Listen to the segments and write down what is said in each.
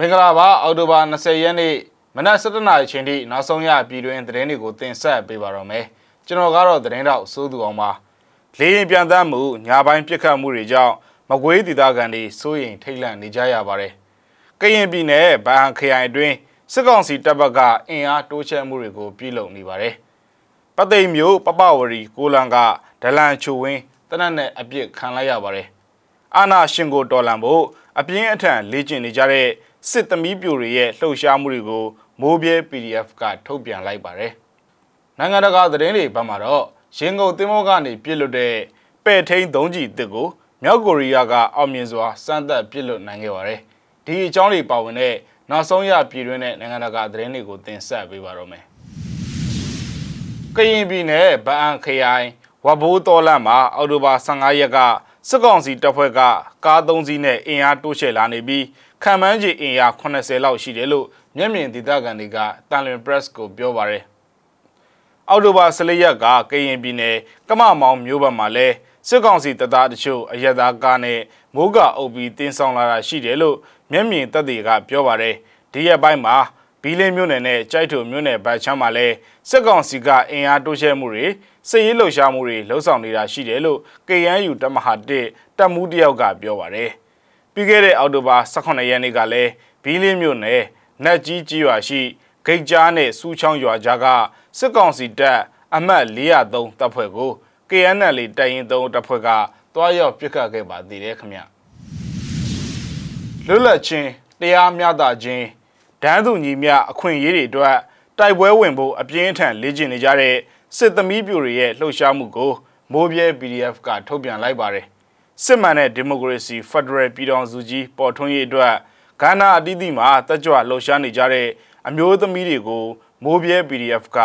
မင်္ဂလာပါအော်တိုဘာ20ရက်နေ့မနက်7:00နာရီချိန်ထိနောက်ဆုံးရပြည်တွင်သတင်းတွေကိုတင်ဆက်ပေးပါတော့မယ်ကျွန်တော်ကတော့သတင်းတော့စိုးသူအောင်ပါလေရင်ပြန်တမ်းမှုညာပိုင်းပြစ်ခတ်မှုတွေကြောင့်မကွေးဒေသခံတွေစိုးရိမ်ထိတ်လန့်နေကြရပါတယ်ကရင်ပြည်နယ်ဗဟန်ခရိုင်အတွင်းစစ်ကောင်စီတပ်ဘက်ကအင်အားတိုးချဲ့မှုတွေကိုပြုလုပ်နေပါတယ်ပသိမ်မျိုးပပဝရီကိုလန်ကဒလန်ချိုဝင်းတနက်နဲ့အပြစ်ခံလိုက်ရပါတယ်အာနာရှင်ကိုတော်လန်ဖို့ အပြင်းအထန်လေ့ကျင့်နေကြတဲ့စစ်သမီးပြိုတွေရဲ့လှုပ်ရှားမှုတွေကိုမိုးပြဲ PDF ကထုတ်ပြန်လိုက်ပါတယ်။နိုင်ငံတကာသတင်းတွေဘက်မှာတော့ရင်းကုန်သင်းမောကနေပြစ်လွတ်တဲ့ပဲ့ထိန်သုံးကြီးတစ်ကိုမြောက်ကိုရီးယားကအောင်မြင်စွာစမ်းသပ်ပြစ်လွတ်နိုင်ခဲ့ပါတယ်။ဒီအကြောင်းတွေပါဝင်တဲ့နောက်ဆုံးရပြည်တွင်းတဲ့နိုင်ငံတကာသတင်းတွေကိုတင်ဆက်ပေးပါတော့မယ်။ကရင်ပြည်နယ်ဗအံခရိုင်ဝဘိုးတော်လန့်မှာအော်တိုဘာ15ရက်က စစ်ကောင်စီတပ်ဖွဲ့ကကား၃စီးနဲ့အင်အားတိုးချဲ့လာနေပြီးခံမှန်းခြေအင်အား80လောက်ရှိတယ်လို့မျက်မြင်ဒေသခံတွေကတန်လွင် press ကိုပြောပါရယ်အော်တိုဘာ14ရက်ကကရင်ပြည်နယ်ကမမောင်မြို့ဘက်မှာလဲစစ်ကောင်စီတပ်သားတချို့အရက်သားကားနဲ့မိုးကအုပ်ပြီးတင်းဆောင်လာတာရှိတယ်လို့မျက်မြင်တပ်တွေကပြောပါရယ်ဒီရက်ပိုင်းမှာဘီလင်းမြို့နယ်နဲ့ကြိုက်ထုံမြို့နယ်ဘက်ချမ်းမှာလဲစစ်ကောင်စီကအင်အားတိုးချဲ့မှုတွေ စစ်ရေးလှုပ်ရှားမှုတွေလှုံ့ဆော်နေတာရှိတယ်လို့ KNU တမဟာ1တပ်မှုတယောက်ကပြောပါရယ်ပြီးခဲ့တဲ့အောက်တိုဘာ18ရက်နေ့ကလည်းဘီလင်းမြို့နယ်နတ်ကြီးကြီးရွာရှိဂိတ်ကြားနဲ့စူးချောင်းရွာကြားကစစ်ကောင်စီတပ်အမှတ်403တပ်ဖွဲ့ကို KNL တိုင်ရင်3တပ်ဖွဲ့ကတွားရောက်ပစ်ခတ်ခဲ့ပါသေးတယ်ခင်ဗျလွတ်လပ်ခြင်းတရားမျှတခြင်းဒန်းသူညီမျှအခွင့်အရေးတွေအတွက်တိုက်ပွဲဝင်ဖို့အပြင်းအထန်လေ့ကျင့်နေကြတဲ့ စစ်သမီးပြိုတွေရဲ့လှုပ်ရှားမှုကိုမိုးပြဲ PDF ကထုတ်ပြန်လိုက်ပါတယ်စစ်မှန်တဲ့ဒီမိုကရေစီဖက်ဒရယ်ပြည်ထောင်စုကြီးပေါ်ထွန်းရေးအတွက်ကဏ္ဍအသီးသီးမှာတက်ကြွလှုပ်ရှားနေကြတဲ့အမျိုးသမီးတွေကိုမိုးပြဲ PDF က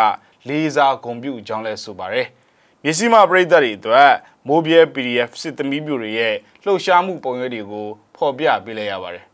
လေးစားဂုဏ်ပြုကြောင်းလဲဆိုပါတယ်။မြစည်းမပရိသတ်တွေအတွက်မိုးပြဲ PDF စစ်သမီးပြိုတွေရဲ့လှုပ်ရှားမှုပုံရိပ်တွေကိုဖော်ပြပေးလိုက်ရပါတယ်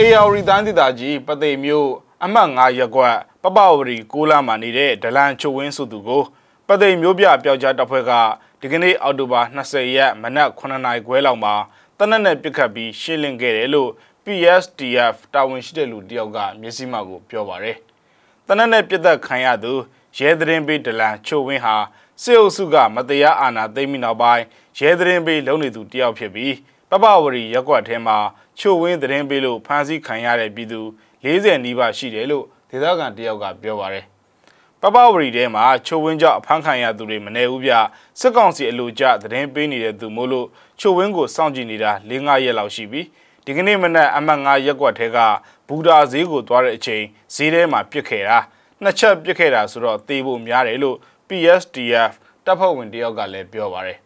အေယာဝတီတန်းဒေသကြီးပသိမ်မြို့အမှတ်9ရပ်ကွက်ပပဝရီကိုလာမှာနေတဲ့ဒလန်ချိုဝင်းစုသူကိုပသိမ်မြို့ပြပျောက်ကြားတပ်ဖွဲ့ကဒီကနေ့အောက်တိုဘာ20ရက်မနက်9နာရီခွဲလောက်မှာတနက်နဲ့ပစ်ခတ်ပြီးရှင်းလင်းခဲ့တယ်လို့ PSTF တာဝန်ရှိတဲ့လူတယောက်ကမျက်စိမှောက်ကိုပြောပါရယ်တနက်နဲ့ပြစ်သက်ခံရသူရဲသတင်းပေးဒလန်ချိုဝင်းဟာစစ်အုပ်စုကမတရားအာဏာသိမ်းပြီးနောက်ပိုင်းရဲသတင်းပေးလုံနေသူတယောက်ဖြစ်ပြီး ပပဝရီရက်ကွက်ထဲမှာချိုဝင်းသတင်းပေးလို့ဖမ်းဆီးခံရတဲ့ပြည်သူ40နီးပါးရှိတယ်လို့ဒေသခံတယောက်ကပြောပါရယ်ပပဝရီထဲမှာချိုဝင်းကြောင့်အဖမ်းခံရသူတွေမနေဘူးဗျစစ်ကောင်စီအလို့ကြသတင်းပေးနေတဲ့သူမို့လို့ချိုဝင်းကိုစောင့်ကြည့်နေတာ၄-၅ရက်လောက်ရှိပြီဒီကနေ့မနက်အမှတ်9ရက်ကွက်ထဲကဘူဒါဈေးကိုသွားတဲ့အချိန်ဈေးထဲမှာပြစ်ခဲ့တာနှစ်ချက်ပြစ်ခဲ့တာဆိုတော့သေဖို့များတယ်လို့ PSDF တပ်ဖွဲ့ဝင်တယောက်ကလည်းပြောပါတယ်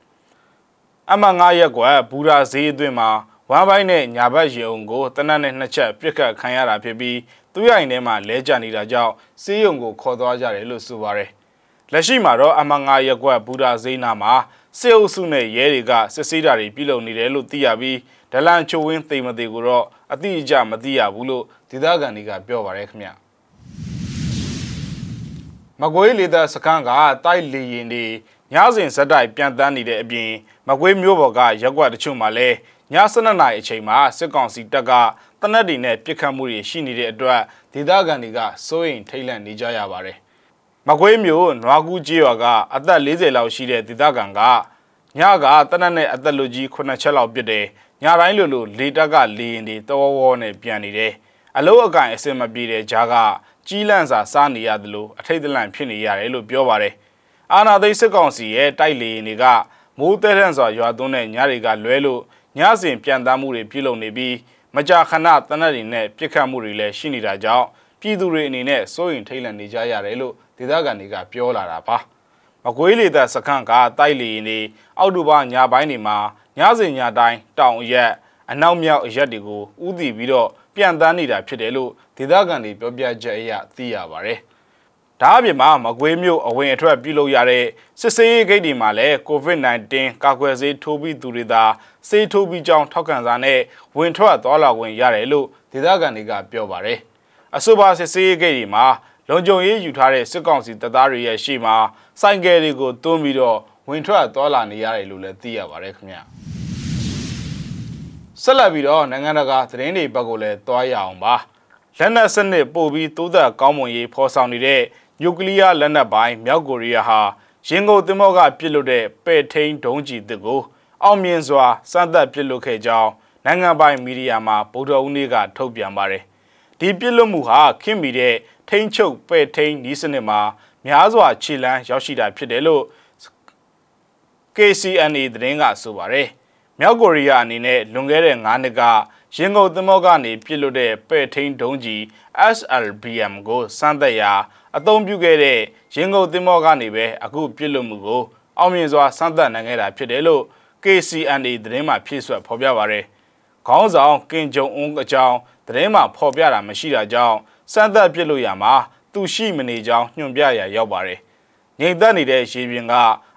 အမှတ်9ရက်ကွက်ဘူဒါဈေးအတွင်းမှာဝမ်းပိုင်းနဲ့ညာဘက်ရင်ုံကိုတနတ်နဲ့နှစ်ချက်ပြစ်ခတ်ခံရတာဖြစ်ပြီးသူ့ရိုင်ထဲမှာလဲကျနေတာကြောင့်စေးရုံကိုခေါ်သွားကြတယ်လို့ဆိုပါတယ်။လက်ရှိမှာတော့အမငါရက်ကွက်ဘူဒါဇိနာမှာစစ်အုပ်စုနဲ့ရဲတွေကစစ်ဆေးတာတွေပြုလုပ်နေတယ်လို့သိရပြီးဒလန်ချိုဝင်းသိမသေးကိုတော့အတိအကျမသိရဘူးလို့ဒေသခံတွေကပြောပါတယ်ခင်ဗျ။မကွေးလေတပ်စခန်းကတိုက်လေရင်တွေညစဉ်ဇက်တိုက်ပြန်တန်းနေတဲ့အပြင် မကွေးမျိုးပေါ်ကရက်ကွက်တချို့မှာလည်းည7:00နာရီအချိန်မှာစစ်ကောင်စီတပ်ကတနက်တွေနဲ့ပစ်ခတ်မှုတွေရှိနေတဲ့အတွက်ဒေသခံတွေကစိုးရိမ်ထိတ်လန့်နေကြရပါတယ်။မကွေးမျိုးနွားကူးကြီးရွာကအသက်40လောက်ရှိတဲ့ဒေသခံကညကတနက်နဲ့အသက်လူကြီး9ချက်လောက်ပြစ်တယ်။ညတိုင်းလိုလိုလေတပ်ကလေရင်တွေတောဝေါနဲ့ပြန်နေတယ်။အလို့အကင်အစင်မပြေတဲ့ဂျားကကြီးလန့်စာစားနေရတယ်လို့အထိတ်တလန့်ဖြစ်နေရတယ်လို့ပြောပါတယ်။အာနာသိစစ်ကောင်စီရဲ့တိုက်လေရင်တွေက မိုးတဲထန်စွာရွာသွန်းတဲ့ညတွေကလွဲလို့ညစဉ်ပြန်သားမှုတွေပြုလုပ်နေပြီးမကြာခဏတနက်တွေနဲ့ပြစ်ခတ်မှုတွေလည်းရှိနေတာကြောင့်ပြည်သူတွေအနေနဲ့စိုးရိမ်ထိတ်လန့်နေကြရတယ်လို့ဒေသခံတွေကပြောလာတာပါမကွေးလေသက်စခန့်ကတိုက်လေရင်တွေအောက်တိုဘာညပိုင်းတွေမှာညစဉ်ညတိုင်းတောင်ရက်အနောက်မြောက်အရက်တွေကိုဥတည်ပြီးတော့ပြန်တန်းနေတာဖြစ်တယ်လို့ဒေသခံတွေပြောပြချက်အရသိရပါဗျ။ ဒါအပြင်မှာမကွေးမြို့အဝင်အထွက်ပြုလုပ်ရတဲ့စစ်ဆေးရေးဂိတ်တွေမှာလည်း COVID-19 ကာကွယ်ဆေးထိုးပြီးသူတွေသာဆေးထိုးပြီးကြောင်းထောက်ခံစာနဲ့ဝင်ထွက်သွားလာခွင့်ရတယ်လို့ဒေသခံတွေကပြောပါတယ်။အဆိုပါစစ်ဆေးရေးဂိတ်တွေမှာလုံခြုံရေးယူထားတဲ့စစ်ကောင်စီတပ်သားတွေရဲ့ရှေ့မှာစိုင်ကယ်တွေကိုတွန်းပြီးတော့ဝင်ထွက်သွားလာနေရတယ်လို့လည်းသိရပါတယ်ခင်ဗျာဆက်လက်ပြီးတော့နိုင်ငံတကာသတင်းတွေဘက်ကိုလည်းတွားရအောင်ပါလက်နက်စနစ်ပို့ပြီးတိုးသက်ကောင်းမွန်ရေးဖော်ဆောင်နေတဲ့ နျူကလ িয়ার လက်နက်ပိုင်းမြောက်ကိုရီးယားဟာရင်ကုန်သင်္ဘောကပြစ်လွတ်တဲ့ပဲ့ထိန်ဒုံးကျည်တစ်ကိုအောင်မြင်စွာစမ်းသပ်ပြစ်လွတ်ခဲ့ကြောင်းနိုင်ငံပိုင်မီဒီယာမှာဗုဒ္ဓဦးနေ့ကထုတ်ပြန်ပါတယ်ဒီပြစ်လွတ်မှုဟာခင်မီတဲ့ထိန်းချုပ်ပဲ့ထိန်နီးစနစ်မှာများစွာခြေလန်းရောက်ရှိတာဖြစ်တယ်လို့ KCNA သတင်းကဆိုပါတယ်။မြောက်ကိုရီးယားအနေနဲ့လွန်ခဲ့တဲ့9နှစ်က ရင်ကုန်သမောကနေပြစ်လွတ်တဲ့ပဲ့ထိန်ဒုံးကြီး SLBM ကိုစမ်းသပ်ရာအသုံးပြုခဲ့တဲ့ရင်ကုန်သမောကနေပဲအခုပြစ်လွတ်မှုကိုအောင်မြင်စွာစမ်းသပ်နိုင်ခဲ့တာဖြစ်တယ်လို့ KCNA သတင်းမှာဖြည့်ဆွတ်ဖော်ပြပါရယ်။ခေါင်းဆောင်ကင်ဂျုံအွန်းအကြောင်းသတင်းမှာဖော်ပြတာမရှိတာကြောင့်စမ်းသပ်ပြစ်လို့ရမှာသူရှိမနေကြောင်းညွှန်ပြရာရောက်ပါတယ်။ငြိမ်သက်နေတဲ့ရေပြင်က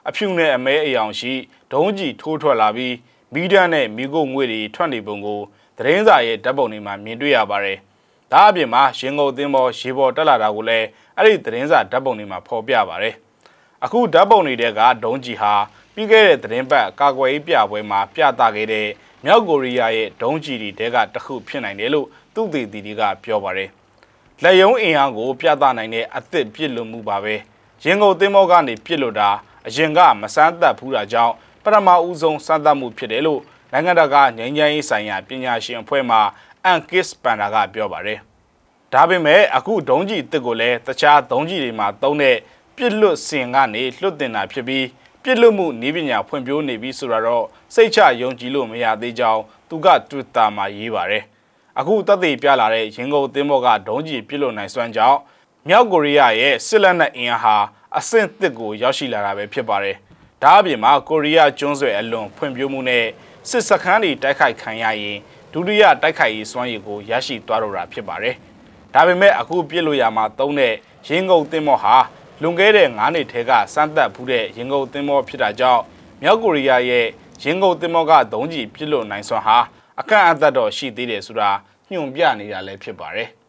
အဖြူနဲ့အမဲအယောင်ရှိဒုံးကြီးထိုးထွက်လာပြီးမီးဒန်းနဲ့မီးကုတ်ငွေတွေထွက်နေပုံကို သတင်းစာရဲ့ဓာတ်ပုံတွေမှာမြင်တွေ့ရပါတယ်။ဒါအပြင်မှာရင်ကုန်သင်းပေါ်ရေပေါ်တက်လာတာကိုလည်းအဲ့ဒီသတင်းစာဓာတ်ပုံတွေမှာဖော်ပြပါတယ်။အခုဓာတ်ပုံတွေကဒုံးကြီးဟာပြီးခဲ့တဲ့သတင်းပတ်ကာကွယ်ရေးပြပွဲမှာပြသခဲ့တဲ့မြောက်ကိုရီးယားရဲ့ဒုံးကြီးတွေတဲကတစ်ခုဖြစ်နိုင်တယ်လို့သူ့သေးတီတွေကပြောပါတယ်။လက်ယုံအင်အားကိုပြသနိုင်တဲ့အသစ်ပြစ်လွတ်မှုပါပဲ။ရင်ကုန်သင်းမောကနေပြစ်လွတ်တာအရင်ကမစမ်းသပ်ဘူးတာကြောင့်ပထမဦးဆုံးစမ်းသပ်မှုဖြစ်တယ်လို့ နိုင်ငံတကာငြိမ်းချမ်းရေးဆိုင်ရာပညာရှင်အဖွဲ့မှအန်ကစ်ပန်ဒါကပြောပါတယ်။ဒါပေမဲ့အခုဒုံးကြီးတစ်ကိုလည်းတခြားဒုံးကြီးတွေမှာသုံးတဲ့ပြစ်လွတ်စင်ကနေလွတ်တင်တာဖြစ်ပြီးပြစ်လွတ်မှုနည်းပညာဖွံ့ဖြိုးနေပြီဆိုတော့စိတ်ချယုံကြည်လို့မရသေးကြောင်းသူက Twitter မှာရေးပါတယ်။အခုတပ်သေးပြလာတဲ့ရင်ကုန်သင်းဘောကဒုံးကြီးပြစ်လွတ်နိုင်စွမ်းကြောင်းမြောက်ကိုရီးယားရဲ့စစ်လက်နက်အင်အားဟာအဆင့်သစ်ကိုရောက်ရှိလာတာပဲဖြစ်ပါတယ်။ဒါအပြင်မှာကိုရီးယားကျွန်းဆွယ်အလွန်ဖွံ့ဖြိုးမှုနဲ့ စစ်စခန်းတွေတိုက်ခိုက်ခံရရင်ဒုတိယတိုက်ခိုက်ရေးစွမ်းရည်ကိုရရှိသွားတော့တာဖြစ်ပါတယ်။ဒါပေမဲ့အခုပြစ်လို့ရမှာသုံးတဲ့ရင်းကုန်သင်းမောဟာလွန်ခဲ့တဲ့9နှစ်ထဲကစမ်းသပ်ဖူးတဲ့ရင်းကုန်သင်းမောဖြစ်တာကြောင့်မြောက်ကိုရီးယားရဲ့ရင်းကုန်သင်းမောကဒုံးကြီးပြစ်လို့နိုင်စွမ်းဟာအကန့်အသတ်တော့ရှိသေးတယ်ဆိုတာညွှန်ပြနေတာလည်းဖြစ်ပါတယ်။။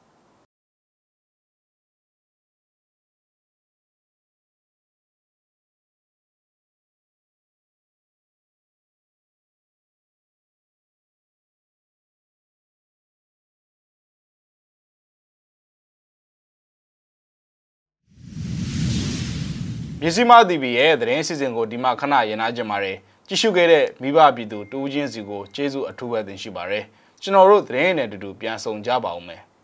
မြစီမ TV ရဲ့သတင်းအစီအစဉ်ကိုဒီမှာခဏရင်နာကြပါရယ်ကြည့်ရှုခဲ့တဲ့မိဘပြည်သူတူးချင်းစီကိုကျေးဇူးအထူးပဲတင်ရှိပါရယ်ကျွန်တော်တို့သတင်းနဲ့အတူတူပြန်ဆောင်ကြပါဦးမယ်။